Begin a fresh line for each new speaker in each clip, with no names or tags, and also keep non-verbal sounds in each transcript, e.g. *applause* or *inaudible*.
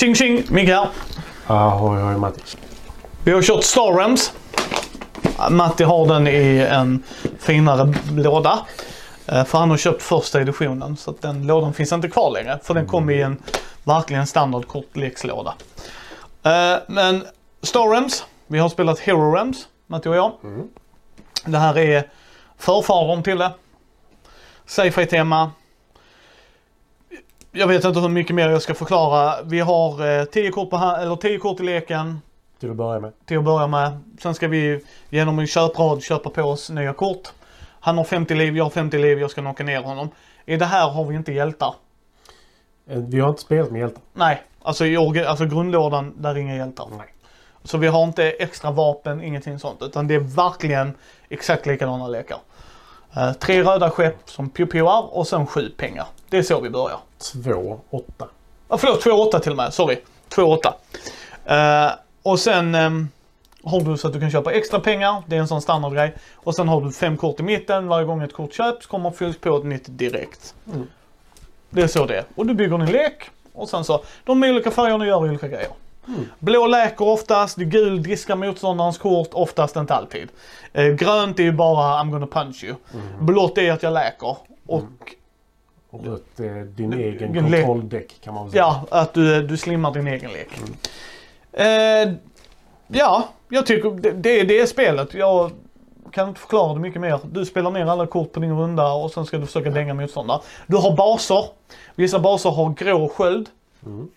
Tjing tjing! Micke här.
Ahoy, ahoy Matti.
Vi har kört Star Realms. Matti har den i en finare låda. Eh, För han har köpt första editionen så att den lådan finns inte kvar längre. För den kom i en verkligen standard kortlekslåda. Eh, Men Star Realms, vi har spelat Hero Realms, Matti och jag. Det här är förfadern till det. Sci-fi tema. Jag vet inte hur mycket mer jag ska förklara. Vi har 10 kort, på ha- eller 10 kort i leken
Till att börja med.
till att börja med. Sen ska vi genom en köprad köpa på oss nya kort. Han har 50 liv, jag har 50 liv, jag ska knocka ner honom. I det här har vi inte hjältar.
Eh, Vi har inte spelat med hjältar.
Nej, alltså i alltså grundlådan, där är inga hjältar.
Nej.
Så vi har inte extra vapen, ingenting sånt. Utan det är verkligen exakt likadana lekar. Eh, tre röda skepp som pio-pioar och sen sju pengar. Det är så vi börjar.
Två, åtta.
Ja, förlåt, 2-8 till och med. Sorry. 2-8. Eh, och sen ehm, har du så att du kan köpa extra pengar. Det är en sån standardgrej. Och sen har du fem kort i mitten. Varje gång ett kort köps kommer fylls på ett nytt direkt.
Mm.
Det är så det är. Och du bygger din lek. Och sen så, de olika färgerna gör olika grejer.
Mm.
Blå läker oftast, gul diskar motståndarens kort, oftast inte alltid. Eh, grönt är ju bara I'm gonna punch you.
Mm.
Blått är att jag läker. Och
Och rött är din
Du-
egen
du- le-
kontrolldäck kan man väl säga.
Ja, att du, du slimmar din egen lek. Eh, ja, jag tycker det, det, det är spelet. Jag kan inte förklara det mycket mer. Du spelar ner alla kort på din runda och sen ska du försöka dänga motståndare. Du har baser. Vissa baser har grå sköld.
Mm.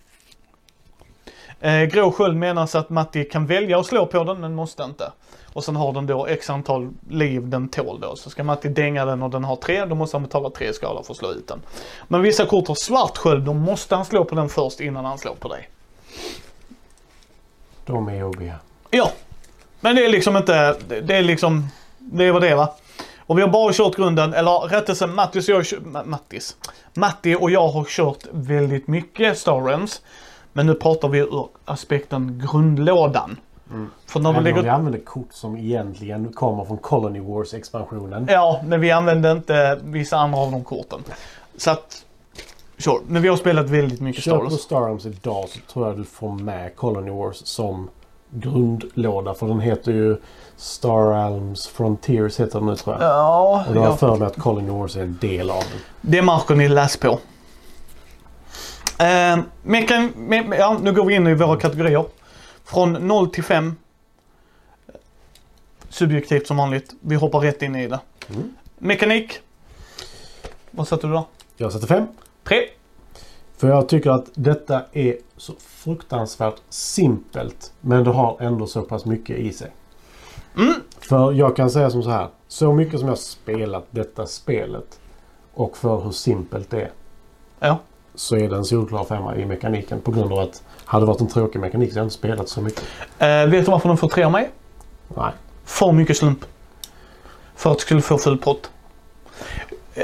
Eh, grå sköld menas att Matti kan välja att slå på den men måste inte. Och sen har den då x antal liv den tål då. Så ska Matti dänga den och den har tre, då måste han betala tre skada för att slå ut den. Men vissa kort har svart sköld, då måste han slå på den först innan han slår på dig.
De är jobbiga.
Ja. Men det är liksom inte, det är liksom, det är vad det är va. Och vi har bara kört grunden, eller rättelse Mattis och jag, Mattis. Matti och jag har kört väldigt mycket Star Realms. Men nu pratar vi ur aspekten grundlådan. För när du
vi
lägger,
använder kort som egentligen kommer från Colony Wars-expansionen.
ja, men vi använder inte vissa andra av de korten. Så att, sure. Men vi har spelat väldigt mycket Star
Kör på
Wars.
Star Realms idag så tror jag du får med Colony Wars som grundlåda. För den heter ju Star Realms Frontiers heter den nu tror jag.
Ja,
Och jag har för mig att Colony Wars är en del av den.
Det märker ni läs på. Eh, mekan, me, ja, nu går vi in i våra kategorier. Från 0 till 5. Subjektivt som vanligt. Vi hoppar rätt in i det.
Mm.
Mekanik. Vad satte du då?
Jag sätter fem.
3.
För jag tycker att detta är så fruktansvärt simpelt. Men det har ändå så pass mycket i sig.
Mm.
För jag kan säga som så här. Så mycket som jag spelat detta spelet och för hur simpelt det är.
Ja.
Så är det en solklar femma i mekaniken. På grund av att hade det varit en tråkig mekanik så hade jag inte spelat så mycket.
Eh, vet du varför den får 3 av mig?
Nej.
För mycket slump. För att du skulle få full pott. Eh,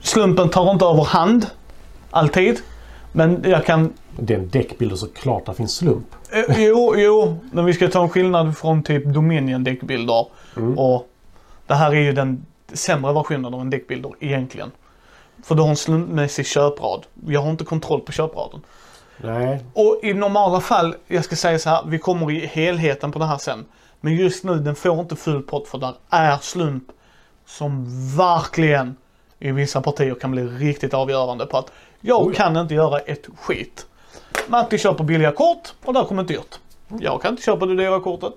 Slumpen tar inte över hand. Alltid. Men jag kan
Det är en däckbild och såklart det finns slump.
Eh, Jo, jo, men vi ska ta en skillnad från typ Dominion däckbilder.
Mm.
Och det här är ju den sämre versionen av en däckbilder egentligen. För du har en slumpmässig köprad. Jag har inte kontroll på köpraden.
Nej.
Och i normala fall, jag ska säga så här, vi kommer i helheten på det här sen. Men just nu, den får inte full pott för där är slump som verkligen i vissa partier kan bli riktigt avgörande på att jag
Oj.
kan inte göra ett skit. Matti köper billiga kort och där kommer ett dyrt. Jag kan inte köpa det dyra kortet.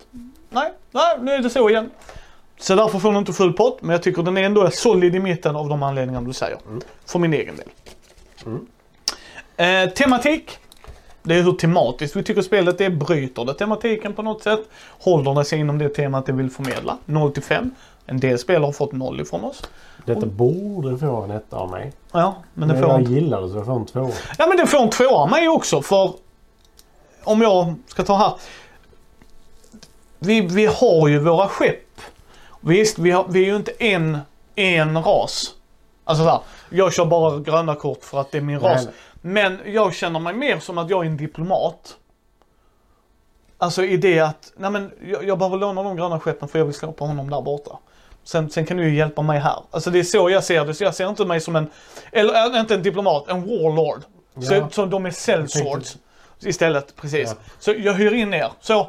Nej, nej, nu är det så igen. Så därför får den inte full pott, men jag tycker den är ändå solid i mitten av de anledningar du säger. För min egen del. Eh, tematik. Det är hur tematiskt vi tycker spelet är. Bryter det tematiken på något sätt? Håller det sig inom det temat det vill förmedla? 0 till 5. En del spel har fått 0 ifrån oss.
Detta borde få en etta av mig.
Ja, men det
Men
får
jag
inte.
gillar det så jag får en tvåa.
Ja, men det får en tvåa av mig också för om jag ska ta här. Vi, vi har ju våra skepp. Visst, vi, har, vi är ju inte en, en ras. Alltså så här, jag kör bara gröna kort för att det är min ras.
nej.
Men jag känner mig mer som att jag är en diplomat. Alltså i det att, nej men jag, jag behöver låna de gröna skeppen för jag vill slå på honom där borta. Sen, sen kan du ju hjälpa mig här. Alltså det är så jag ser det. Så jag ser inte mig som en, eller äh, inte en diplomat, en warlord. Så,
Ja.
så de är cell
tänkte-
swords istället. Precis.
Ja.
Så jag hyr in er. Så,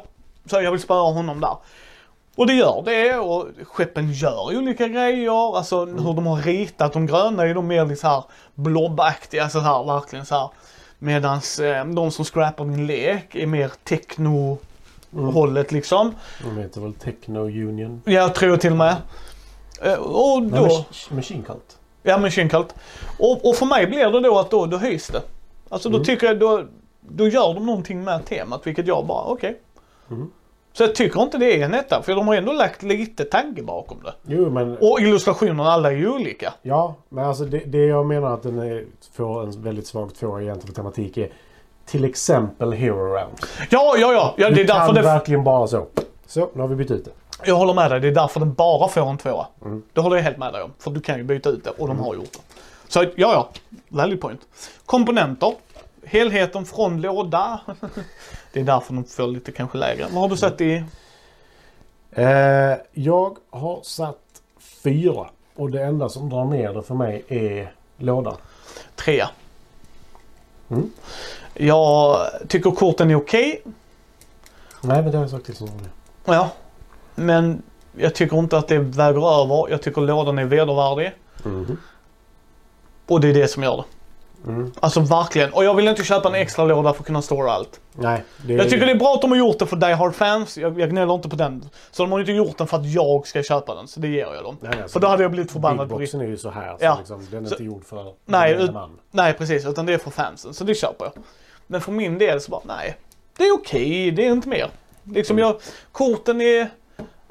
så jag vill spöa honom där. Och det gör det och skeppen gör olika grejer. Alltså
Mm.
hur de har ritat de gröna är de mer så här blobaktiga så här verkligen så här. Medans eh, de som scrappar din lek är mer techno hållet liksom.
De heter väl Techno Union?
Jag tror till och med. Eh, Och
Nej,
då,
Mach- Machine Cult.
ja men Shinkalt. Och, och för mig blir det då att då, då höjs det. Alltså då
Mm.
tycker jag då, då gör de någonting med temat vilket jag bara okej.
Mm.
Så jag tycker inte det är en etta för de har ändå lagt lite tanke bakom det.
Jo, men...
Och illustrationerna alla är ju olika.
Ja, men alltså det, det jag menar att den är, får en väldigt svag tvåa för tematik är till exempel Hero Round.
Ja, ja, ja. ja det är därför
kan
det,
verkligen bara så. Så, nu har vi bytt ut det.
jag håller med dig. Det är därför den bara får en tvåa.
Mm.
Det håller jag helt med dig om. För du kan ju byta ut det och de har gjort det. Så ja, ja. Valid point. Komponenter. Helheten från låda. *laughs* det är därför de får lite kanske lägre. Vad har du sett i?
Eh, jag har satt fyra. Och det enda som drar ner det för mig är lådan.
Trea.
Mm.
Jag tycker korten är okej.
Nej, men det har jag sagt till som.
Ja. Men jag tycker inte att det väger över. Jag tycker lådan är vedervärdig.
Mhm.
Och det är det som gör det.
Mm.
Alltså verkligen. Och jag vill inte köpa en extra låda för att kunna stora allt.
Nej, det
Jag tycker det är bra att de har gjort det för Die Hard-fans. Jag, jag gnäller inte på den. Så de har inte gjort den för att jag ska köpa den. Så det ger jag dem.
Nej, alltså,
För då hade jag blivit förbannad på
Bigboxen är ju så här. Så
Ja.
liksom, den är
Så-
inte gjord för
Nej, ut-
man.
Nej precis, utan det är för fansen. Så det köper jag. Men för min del så bara, nej. Det är okej, det är inte mer. Liksom jag, korten är...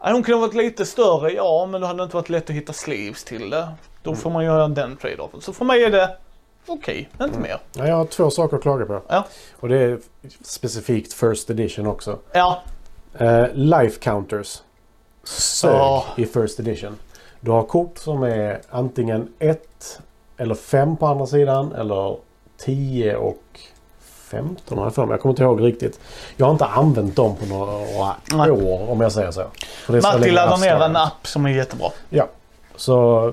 De kunde ha varit lite större, ja men då hade det inte varit lätt att hitta sleeves till det. Då får man göra den trade-offen. Så för mig är det okej, inte mer.
Ja, jag har två saker att klaga på.
Ja.
Och det är specifikt First Edition också.
Ja,
Eh, life counters. Sög
Ja.
i First Edition. Du har kort som är antingen 1 eller 5 på andra sidan. Eller 10 och 15 har jag för mig. Jag kommer inte ihåg riktigt. Jag har inte använt dem på några
Nej.
år om jag säger så. Länge
laddar ner en app som är jättebra.
Ja. Så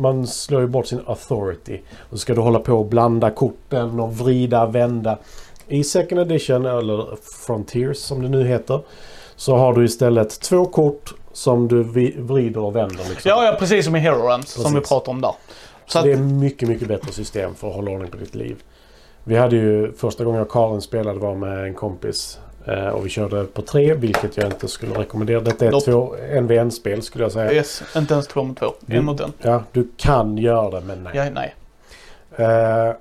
man slår ju bort sin authority. Och så ska du hålla på och blanda korten och vrida, vända. I second edition, eller Frontiers som det nu heter, så har du istället två kort som du vrider och vänder. Liksom.
Ja, ja precis som i Hero Rams som vi pratar om där. Så
Så det är mycket, mycket bättre system för att hålla ordning på ditt liv. Vi hade ju första gången jag och Karin spelade var med en kompis. Eh, och vi körde på tre, vilket jag inte skulle rekommendera. Detta är
Nope.
två NVN-spel skulle jag säga.
yes, inte ens två mot två. En
Mm.
mot en.
Ja, du kan göra det, men nej.
Ja, nej.
Eh,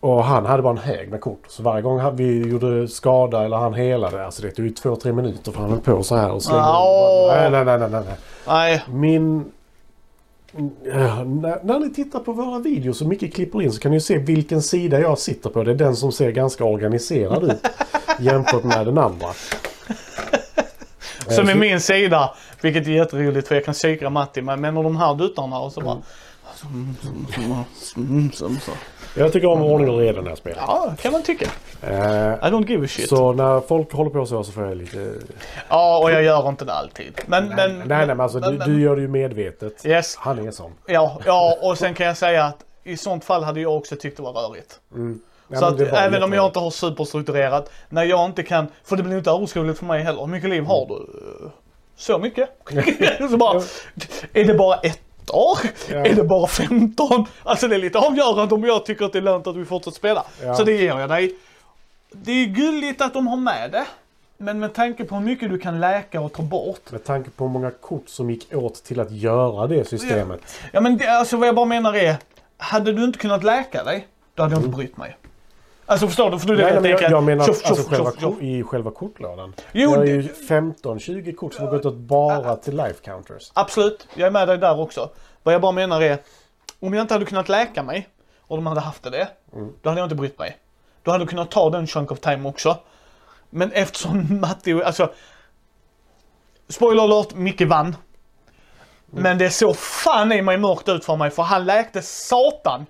och han hade bara en hög med kort. Så varje gång vi gjorde skada eller han helade, alltså det tog ju två, tre minuter för han höll på så här och slängde.
Åh.
Nej, nej, nej, nej, nej.
Nej,
Min... Ja, när, när ni tittar på våra videos och mycket klipper in så kan ni ju se vilken sida jag sitter på. Det är den som ser ganska organiserad ut jämfört med den andra. Eh,
som
så-
i min sida. Vilket är jätteroligt för jag kan psyka Matti med, med de här dutarna och så bara...
Jag tycker om ordning och reda när jag spelar.
Ja, kan man tycka.
Eh,
I don't give a shit.
så när folk håller på så så får jag lite...
Ja, och jag gör inte det alltid. Men,
Nej,
men...
nej, nej men alltså
men-
du,
men-
du gör det ju medvetet.
Yes.
Han är sån.
Ja, ja, och sen kan jag säga att i sånt fall hade jag också tyckt det var rörigt.
Mm. Ja,
så att även om jag inte har superstrukturerat, när jag inte kan, för det blir inte överskådligt för mig heller. Hur mycket liv har du? Så mycket? *laughs* så bara, är det bara ett år?
Ja.
Är det bara 15? Alltså det är lite avgörande om jag tycker att det är lönt att vi fortsätter spela.
Ja.
Så det ger jag dig. Det är gulligt att de har med det. Men med tanke på hur mycket du kan läka och ta bort.
Med tanke på hur många kort som gick åt till att göra det systemet.
Ja men det, alltså vad jag bara menar är, hade du inte kunnat läka dig, då hade jag inte brytt mig. Alltså förstår du? För du
Nej,
jag
men jag, jag menar
tjoff,
alltså själva, i själva kortlådan.
Jo,
det är ju 15-20 kort som har gått åt bara till life counters.
Absolut, jag är med dig där också. Vad jag bara menar är, om jag inte hade kunnat läka mig och de hade haft det,
Mm.
då hade jag inte brytt mig. Då hade du kunnat ta den chunk of time också. Men eftersom *laughs* Matti, alltså... Spoiler alert, Micke vann.
Mm.
Men det såg fan i mig mörkt ut för mig för han läkte satan.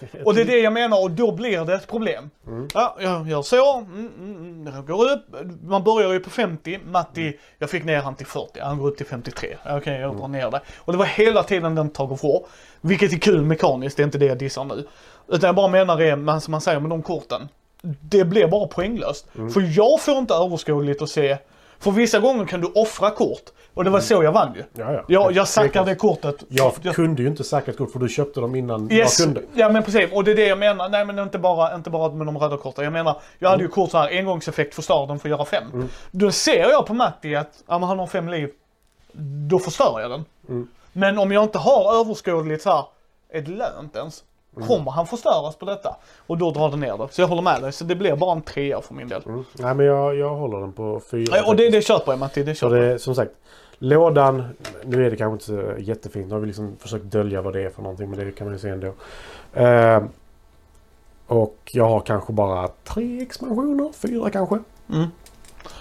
*laughs* Och det är det jag menar och då blir det ett problem.
Mm.
Ja, jag gör så, mm, mm, mm, jag går upp, man börjar ju på 50, Matti, jag fick ner han till 40, han går upp till 53. Okej, jag drar ner det. Och det var hela tiden den tag och få. Vilket är kul mekaniskt, det är inte det jag dissar nu. Utan jag bara menar det, som man säger med de korten. Det blir bara poänglöst. För jag får inte överskådligt att se. För vissa gånger kan du offra kort. Och det var så jag vann ju.
Ja, ja.
Jag, jag sackade kortet.
Jag
Jag-
kunde ju inte säkra ett kort för du köpte dem innan
Yes.
jag kunde.
Ja men precis, och det är det jag menar. Nej men inte bara, inte bara med de röda korten. Jag menar, jag hade ju kort så här engångseffekt för starten för att göra fem. Då ser jag på Matti att, ja men han har fem liv. Då förstör jag den. Men om jag inte har överskådligt så här, är det lönt ens? Kommer han förstöras på detta? Och då drar det ner det. Så jag håller med dig. Så det blir bara en trea för min del.
Mm. Nej men jag, jag håller den på fyra.
Ja, Och det, det köper jag Matti, det köper
det som sagt. Lådan, nu är det kanske inte så jättefint. Nu har vi liksom försökt dölja vad det är för någonting. Men det kan man ju se ändå. Eh, och jag har kanske bara tre expansioner. Fyra kanske.
Mm.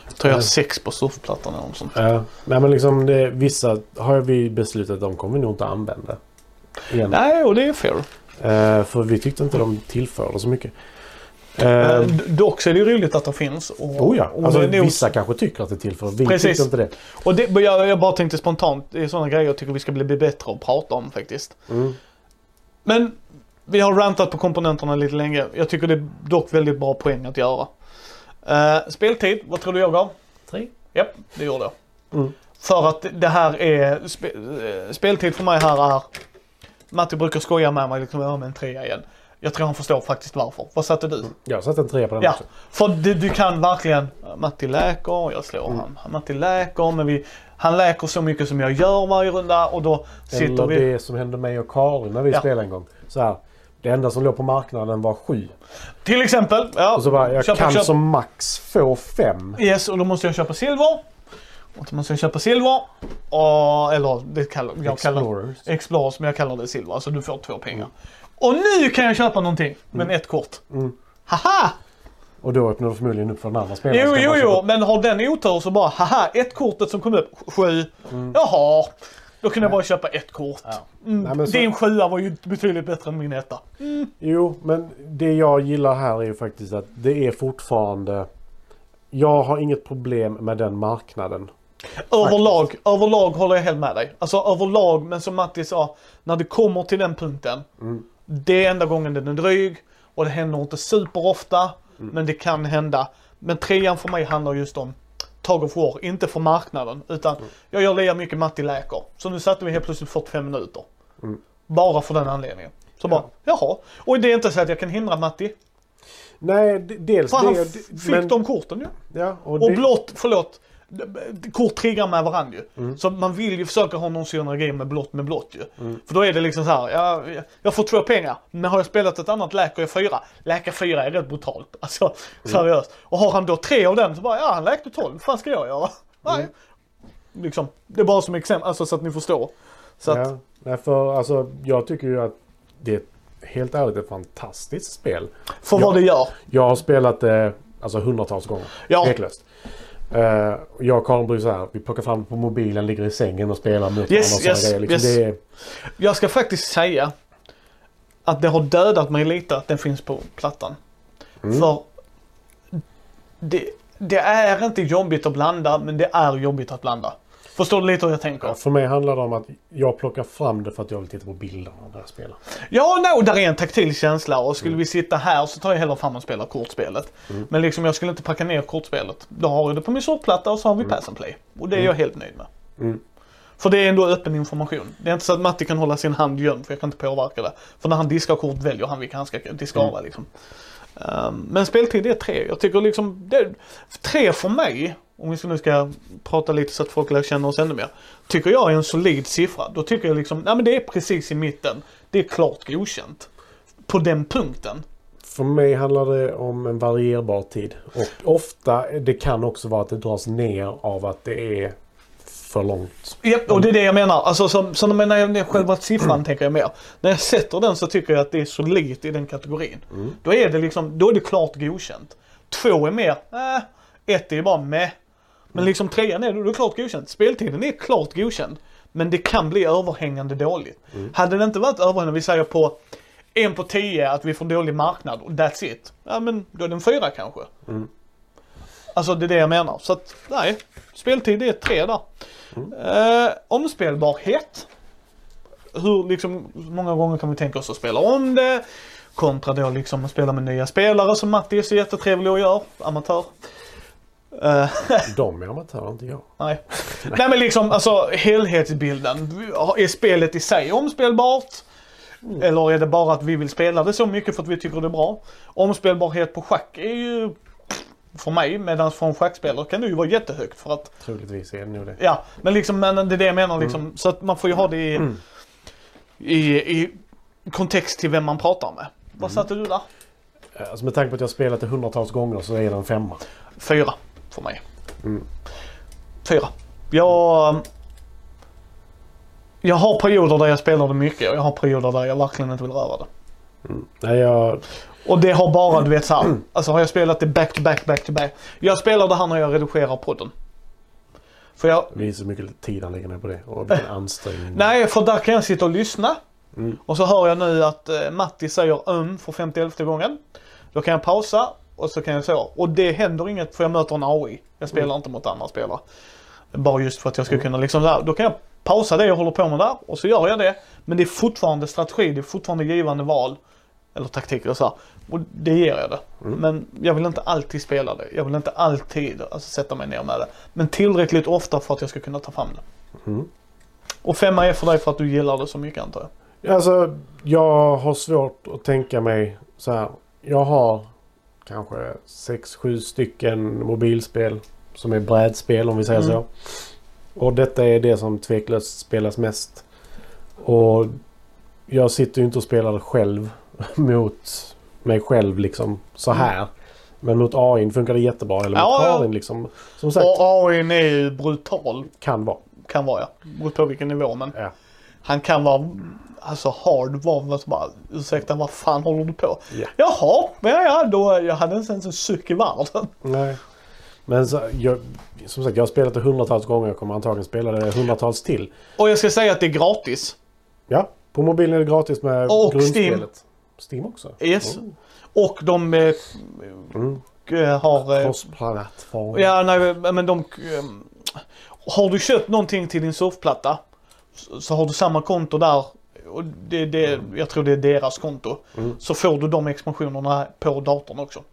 Jag tror jag har sex på surfplattan eller något sånt.
Uh, nej men liksom det, vissa har vi beslutat att de kommer vi nog inte använda. Igen.
Nej, och det är fair.
Eh, för vi tyckte inte de tillförde så mycket.
Eh, d- dock så är det ju roligt att det finns. Och,
oh ja,
och
alltså,
det är nog-
vissa kanske tycker att det tillför. Vi
Precis.
tyckte inte det.
Och det, jag, jag bara tänkte spontant, det är sådana grejer jag tycker vi ska bli bättre att prata om faktiskt.
Mm.
Men vi har rantat på komponenterna lite länge. Jag tycker det är dock väldigt bra poäng att göra. Uh, speltid, vad tror du jag gav?
Tre.
Japp, det gjorde jag.
Mm.
För att det här är, spe, eh, speltid för mig här är, Matti brukar skoja med mig liksom, men en trea igen. Jag tror han förstår faktiskt varför. Vad satte du?
Jag satte en trea på den
Ja,
också.
för du, du kan verkligen, Matti läker, jag slår
Mm.
han. Matti läker, men vi, han läker så mycket som jag gör varje runda och då sitter
Eller
vi...
det som hände mig och Karin när vi
Ja.
spelade en gång. Så här, det enda som låg på marknaden var sju.
Till exempel, ja.
Och så bara, jag
köpa-
kan
köpa-
som max få fem.
Yes, och då måste jag köpa silver. Då måste jag köpa silver. Och, eller det kallar jag. Kallar,
Explorers.
Explorers, men jag kallar det silver. Alltså du får två pengar. Och nu kan jag köpa någonting, men ett kort.
Mm.
Haha!
Och då öppnar du förmodligen upp för den andra spelaren.
Jo,
Ska
jo, jo, men har den otur så bara haha, ett kortet som kom upp, sju. Jaha, då kunde jag bara köpa ett kort.
Mm. Ja.
Mm,
Nej, men så-
Din sjua var ju betydligt bättre än min etta.
Jo, men det jag gillar här är ju faktiskt att det är fortfarande... Jag har inget problem med den marknaden.
Överlag, överlag håller jag helt med dig. Alltså överlag, men som Matti sa, när det kommer till den punkten.
Mm.
Det är enda gången den är dryg och det händer inte superofta.
Mm.
Men det kan hända. Men trean för mig handlar just om Tag of War, inte för marknaden. Utan
Mm.
jag gör lika mycket Matti läker. Så nu satte vi helt plötsligt 45 minuter.
Mm.
Bara för den anledningen. Så bara, jaha. Och det är inte så att jag kan hindra Matti.
Nej, dels
För han
det...
f- fick
men-
de korten ju.
Ja, och,
Och
det,
blått, förlåt. Kort triggar med varandra ju. Så man vill ju försöka ha någon synergi med blått med blått ju.
Mm.
För då är det liksom så här, ja, jag får två pengar. Men har jag spelat ett annat läker jag fyra. Läka fyra är rätt brutalt. *laughs* Alltså
Mm.
seriöst. Och har han då tre av den så bara, ja han läkte tolv. Vad fan ska jag göra? *laughs* Nej.
Mm.
Liksom, det är bara som exempel, alltså så att ni förstår. Så att,
ja, nej, för alltså, jag tycker ju att det är helt ärligt ett fantastiskt spel.
för
Ja.
vad det gör.
Jag har spelat det alltså hundratals gånger.
Ja.
Tveklöst. Uh, jag och Karin brukar så här, vi plockar fram på mobilen, ligger i sängen och spelar mot
Yes,
varandra
yes.
Liksom
yes.
är,
Jag ska faktiskt säga att det har dödat mig lite att den finns på plattan.
Mm.
För det, det är inte jobbigt att blanda, men det är jobbigt att blanda. Förstår du lite hur jag tänker?
Ja, för mig handlar det om att jag plockar fram det för att jag vill titta på bilderna när jag spelar.
Ja, no, där är en taktil känsla och skulle vi sitta här så tar jag hellre fram och spelar kortspelet. Men liksom jag skulle inte packa ner kortspelet. Då har jag det på min sortplatta och så har vi pass and play. Och det är jag helt nöjd med.
Mm.
För det är ändå öppen information. Det är inte så att Matti kan hålla sin hand gömd för jag kan inte påverka det. För när han diskar kort väljer han vilka han ska diska av liksom. Um, men speltid är tre. Jag tycker liksom, det, tre för mig, om vi nu ska prata lite så att folk lär känna oss ännu mer. Tycker jag är en solid siffra. Då tycker jag liksom, nej men det är precis i mitten. Det är klart godkänt. På den punkten.
För mig handlar det om en varierbar tid. Och ofta, det kan också vara att det dras ner av att det är för långt.
Ja, och det är det jag menar. Alltså, så, så när jag, själva siffran tänker jag mer. När jag sätter den så tycker jag att det är solidt i den kategorin. Då är det liksom, då är det klart godkänt. Två är mer, äh, ett är bara med. Men liksom trean är, då är det klart godkänt. Speltiden är klart godkänd. Men det kan bli överhängande dåligt. Hade det inte varit överhängande, vi säger på en på tio att vi får dålig marknad och that's it. Ja men då är det en fyra kanske. Alltså det är det jag menar. Så att nej, speltid är tre där. Eh, omspelbarhet. Hur liksom, många gånger kan vi tänka oss att spela om det? Kontra då liksom att spela med nya spelare som Matti är så jättetrevlig och gör. Amatör. Eh, *laughs*
De är amatörer, inte jag.
nej. nej men liksom alltså helhetsbilden. Är spelet i sig omspelbart? Eller är det bara att vi vill spela det så mycket för att vi tycker det är bra? Omspelbarhet på schack är ju för mig, medan för en schackspelare kan det ju vara jättehögt för att
Troligtvis är det nog det.
Ja, men liksom, men det är det jag menar liksom. Så att man får ju ha det i, i, i kontext till vem man pratar med. Vad satte du där?
Eh, Alltså med tanke på att jag spelat det hundratals gånger så är det en femma.
Fyra för mig.
Mm.
Fyra. Jag, jag har perioder där jag spelar det mycket och jag har perioder där jag verkligen inte vill röra det.
Nej, jag...
Och det har bara, du vet så här, alltså har jag spelat det back to back, back to back. Jag spelar det här när jag redigerar podden. För jag,
Det är så mycket tid han lägger ner på det. Och vilken *laughs* ansträngning.
Nej, för där kan jag sitta och lyssna.
Mm.
Och så hör jag nu att eh, Matti säger um för 51 gången. Då kan jag pausa och så kan jag så. Och det händer inget för jag möter en AI. Jag spelar inte mot andra spelare. Bara just för att jag ska kunna liksom där. Då kan jag pausa det jag håller på med där och så gör jag det. Men det är fortfarande strategi, det är fortfarande givande val. Eller taktiker och så här. Och det ger jag det. Men jag vill inte alltid spela det. Jag vill inte alltid alltså, sätta mig ner med det. Men tillräckligt ofta för att jag ska kunna ta fram det.
Mm.
Och femma är för dig för att du gillar det så mycket antar jag.
Alltså, jag har svårt att tänka mig så här. Jag har kanske 6-7 stycken mobilspel som är brädspel om vi säger
Mm.
så. Och detta är det som tveklöst spelas mest. Och jag sitter ju inte och spelar själv *laughs* mot mig själv liksom så här. Men mot AI funkar det jättebra. Eller mot
Mm. Ja.
Karin liksom. Som sagt,
Och AI är ju brutal.
kan vara.
Kan vara ja. Beror på vilken nivå men
Ja.
Han kan vara alltså hard var så bara ursäkta vad fan håller du på?
Ja.
Jaha, men ja, ja då jag hade inte ens en suck i världen.
Nej. Men så, jag, som sagt, jag har spelat det hundratals gånger. Jag kommer antagligen spela det hundratals till.
Och jag ska säga att det är gratis.
Ja, på mobilen är det gratis med
Och
grundspelet. Steam också?
Yes.
Oh.
Och de eh,
Mm.
eh, har... Eh,
Cross-plattform.
ja, nej men de... Eh, har du köpt någonting till din surfplatta så, har du samma konto där. Och det, det, jag tror det är deras konto.
Mm.
Så får du de expansionerna på datorn också.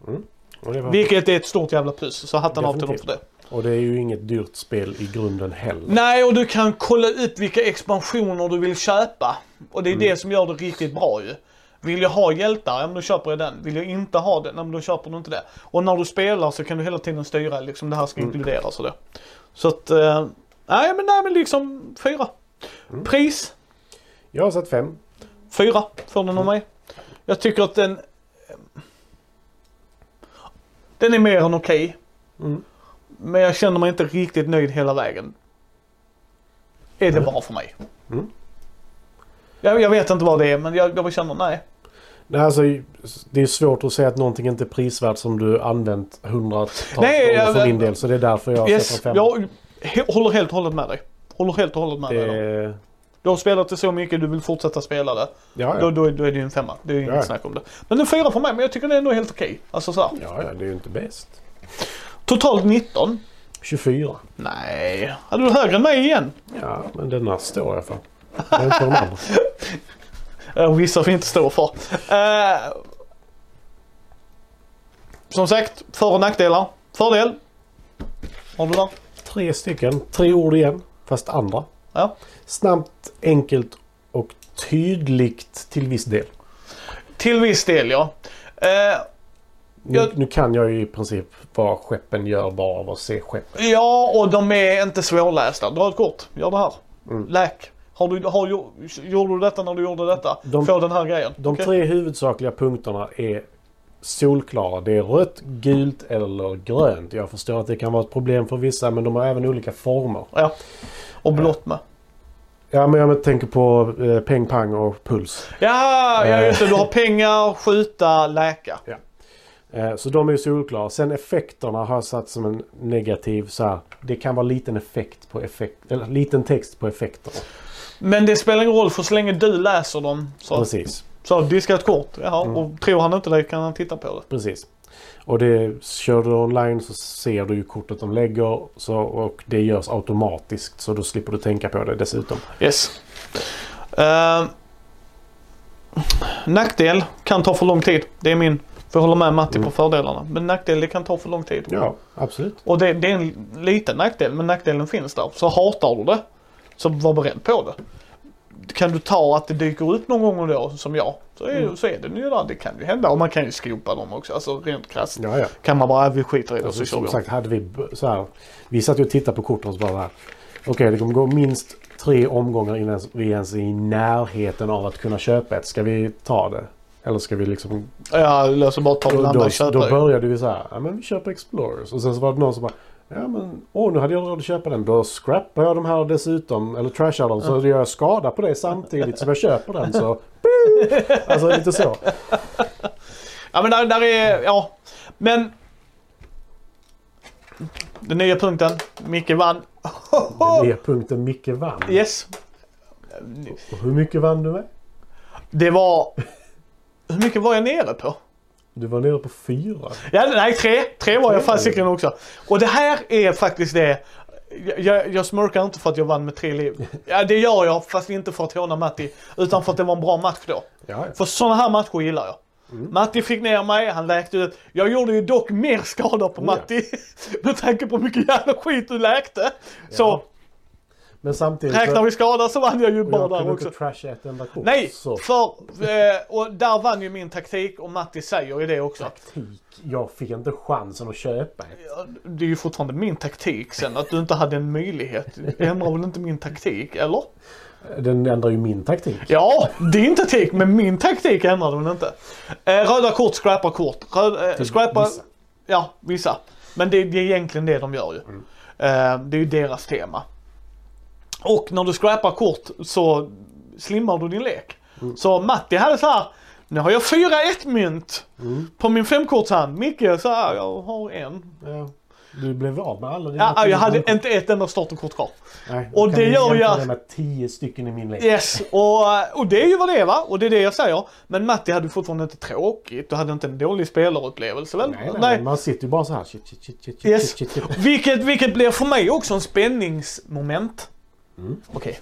Det var,
Vilket är ett stort jävla plus. Så hatten av till dem för det.
och det är ju inget dyrt spel i grunden heller.
Nej, och du kan kolla upp vilka expansioner du vill köpa. Och det är det som gör det riktigt bra ju. Vill jag ha hjältar, ja men då köper jag den. Vill jag inte ha den, ja men då köper du inte det. Och när du spelar så kan du hela tiden styra liksom det här ska inkluderas och det. Så att, eh, nej men nej men liksom fyra. Pris,
Jag har satt fem.
fyra får den av mig. Jag tycker att den, den är mer än okej.
Mm.
Men jag känner mig inte riktigt nöjd hela vägen. Är det bara för mig?
Mm.
Jag, jag vet inte vad det är men jag, jag känner nej.
Nej, alltså, det är svårt att säga att någonting inte är prisvärt som du använt hundratals gånger för min del. Så det är därför jag
Yes,
sätter en
jag håller helt och hållet med dig. Håller helt och hållet med dig.
Det,
Du har spelat det så mycket, du vill fortsätta spela det.
ja,
Då,
ja.
då, är- då är det ju en femma. Det är ju inget
Ja.
snack om det. Men en fyra för mig, men jag tycker det är ändå helt okej. Alltså så här.
ja, ja, det är ju inte bäst.
Totalt 19.
24.
Nej, hade du högre än mig igen?
Ja, men denna står jag för. Jag inte de andra. *laughs*
Vissa vi inte står för. Eh, som sagt, för och nackdelar. Fördel. Har du där?
Tre stycken. Tre ord igen. Fast andra.
Ja.
Snabbt, enkelt och tydligt till viss del.
Till viss del ja. Eh,
Nu,
Jag-
nu kan jag ju i princip vad skeppen gör bara av att se skeppen.
ja, och de är inte svårlästa. Dra ett kort. Gör det här.
Mm.
Läk. Har du, har, gjo- gjorde du detta när du gjorde detta?
De-
Få den här grejen.
De
Okej.
tre huvudsakliga punkterna är solklara. Det är rött, gult eller grönt. Jag förstår att det kan vara ett problem för vissa men de har även olika former.
Ja. Och blått med.
Ja men jag tänker på eh, peng, pang och puls.
Ja, ja
Eh.
just det. Du har pengar, skjuta, läka.
Eh, så de är ju solklara. Sen effekterna har jag satt som en negativ så här. Det kan vara liten effekt på effekt, eller liten text på effekterna.
Men det spelar ingen roll för så länge du läser dem. Så,
Precis.
Så diska ett kort. Jaha,
Mm.
och tror han inte det kan han titta på det.
Precis. Och det, kör du online så ser du ju kortet de lägger så, och det görs automatiskt så då slipper du tänka på det dessutom.
Yes. Uh, nackdel, kan ta för lång tid. Det är min, för jag håller med Matti på fördelarna. Men nackdel, det kan ta för lång tid.
Ja, absolut.
Och det, det är en liten nackdel, men nackdelen finns där. Så hatar du det, så var beredd på det. Kan du ta att det dyker upp någon gång då, som jag, så är, så är det ju där. Det kan ju hända. Och man kan ju skopa dem också, alltså rent krasst.
Ja, ja.
Kan man bara, vi skiter i det
Alltså,
så kör
som
vi
sagt, hade vi så här. Vi satt ju och tittade på korten och så bara så här. Okej, det kommer gå minst tre omgångar innan vi ens är i närheten av att kunna köpa ett. Ska vi ta det? Eller ska vi liksom...
Ja, löser bara ta den andra
då,
och
då började vi så här. Ja, men vi köper Explorers. Och sen så var det någon som bara. Ja men, åh nu hade jag råd att köpa den. Då scrappar jag de här dessutom. Eller trashar dem. Så gör jag skada på det samtidigt som jag köper den. Så... *laughs* Alltså lite så.
Ja men där, där är, ja. Men. Den nya punkten. Micke vann.
Det är punkten Micke vann.
Yes.
Och hur mycket vann du med?
Det var... Hur mycket var jag nere på?
Du var nere på fyra.
Ja, nej, tre. Tre var jag fasiken också. Och det här är faktiskt det. Jag, jag, smörkar inte för att jag vann med tre liv. *laughs* Ja, det gör jag, fast inte för att håna Matti. Utan för att det var en bra match då.
Ja,
För sådana här matcher gillar jag. Matti fick ner mig, han läkte ut. Jag gjorde ju dock mer skada på
Oh, ja.
Matti. *laughs* med tanke på hur mycket jävla skit du läkte. Så
Ja. Men samtidigt
räknar vi skada så vann jag ju bara
jag
där
kunde
också.
inte trasha ett enda kort.
Nej,
Så
för, eh, och där vann ju min taktik och Matti säger ju det också.
taktik. Jag fick inte chansen att köpa ett.
Det är ju fortfarande min taktik sen, att du inte hade en möjlighet. Det ändrar väl inte min taktik, eller?
Den ändrar ju min taktik.
Ja, din taktik, men min taktik ändrar den inte. Eh, röda kort, scrappar kort. Röd, eh,
Till
scrappar,
vissa.
Ja, vissa. Men det, det är egentligen det de gör ju.
Mm.
Eh, det är ju deras tema. Och när du scrappar kort så slimmar du din lek.
Mm.
Så Matti hade så här. Nu har jag fyra ett mynt
Mm.
på min femkortshand. Micke så här, jag har en.
Ja. Du blev av med alla dina
Ja, jag hade
kort.
inte ett enda starterkort kvar.
Nej,
och det gör jag-
det med tio stycken i min lek.
Yes, och, och det är ju vad det är va? Och det är det jag säger. Men Matti hade fortfarande inte tråkigt. Du hade inte en dålig spelarupplevelse väl?
Nej, nej, Man sitter ju bara så här. Shit, shit, shit, shit,
Yes.
shit, shit, shit.
Vilket, vilket blir för mig också en spänningsmoment.
Mm.
Okej,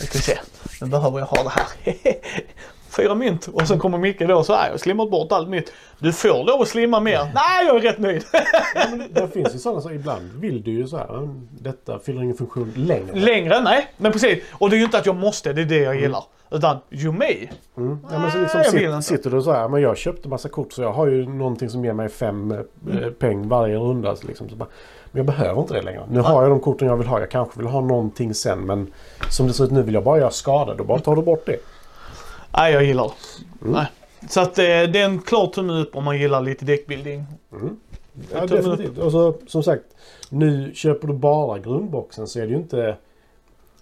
nu ska vi se. Nu behöver jag ha det här. *laughs* Fyra mynt och sen kommer Micke då och så här, jag har slimmat bort allt mitt. Du får lov att slimma mer. Nej, jag är rätt nöjd.
Ja, men det finns ju sådana så ibland vill du ju så här. "Mm, Detta fyller ingen funktion längre.
Längre? Nej, men precis. Och det är ju inte att jag måste, det är det jag gillar. Utan, you may.
Mm. Ja, men så liksom
Nej, jag vill
sitter, sitter du så här, men jag köpte massa kort så jag har ju någonting som ger mig fem eh,
Mm.
peng varje runda. Så liksom, så bara, men jag behöver inte det längre. Nu har jag de korten jag vill ha. Jag kanske vill ha någonting sen men som det ser ut nu vill jag bara göra skada. Då bara tar du bort det.
Nej, jag gillar det. Nej. Så att eh, det är en klar tumme upp om man gillar lite deckbuilding.
Ja,
tummen upp.
definitivt. Och så, som sagt, nu köper du bara grundboxen så är det ju inte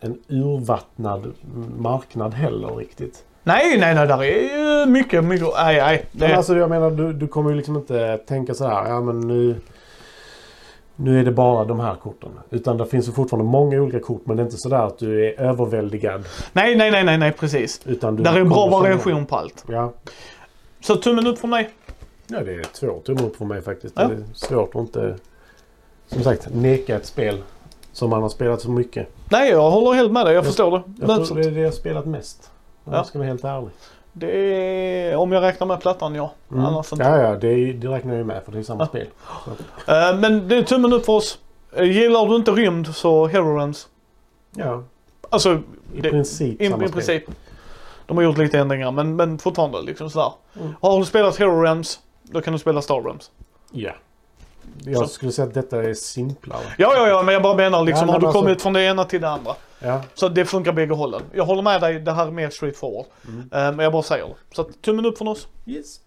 en urvattnad marknad heller riktigt.
Nej, nej, nej, där är ju mycket, mycket, nej, nej. Det,
Men alltså jag menar, du, du kommer ju liksom inte tänka så här, ja men nu... Nu är det bara de här korten. Utan det finns ju fortfarande många olika kort men det är inte sådär att du är överväldigad.
nej, nej, nej, nej, nej, precis.
Utan du
Där är en bra variation på allt.
Ja.
Så tummen upp från mig.
ja, det är två tummar upp för mig faktiskt.
Ja.
Det är svårt att inte, som sagt, neka ett spel som man har spelat så mycket.
Nej, jag håller helt med dig. Jag förstår det.
Jag tror det är det jag har spelat mest. Om
Ja.
jag ska vara helt ärlig.
Det är, om jag räknar med plattan, ja.
Mm.
Annars inte.
Ja, ja, det, det räknar jag med för det är samma
Ja.
spel.
Eh, men det är tummen upp för oss. Eh, gillar du inte rymd så Hero Realms.
Ja,
Alltså,
i
det,
princip
i,
samma
i
spel.
princip. De har gjort lite ändringar men, men fortfarande liksom sådär.
Mm.
Har du spelat Hero Realms, då kan du spela Star Realms.
Ja. Jag
Så.
skulle säga att detta är simplare.
Ja, ja, ja, men jag bara menar liksom,
Ja,
har du kommit
alltså-
från det ena till det andra.
Ja.
Så det funkar bägge hållen. Jag håller med dig, det här är mer straightforward.
Mm.
Eh, men jag bara säger det. Så att, tummen upp från oss.
Yes.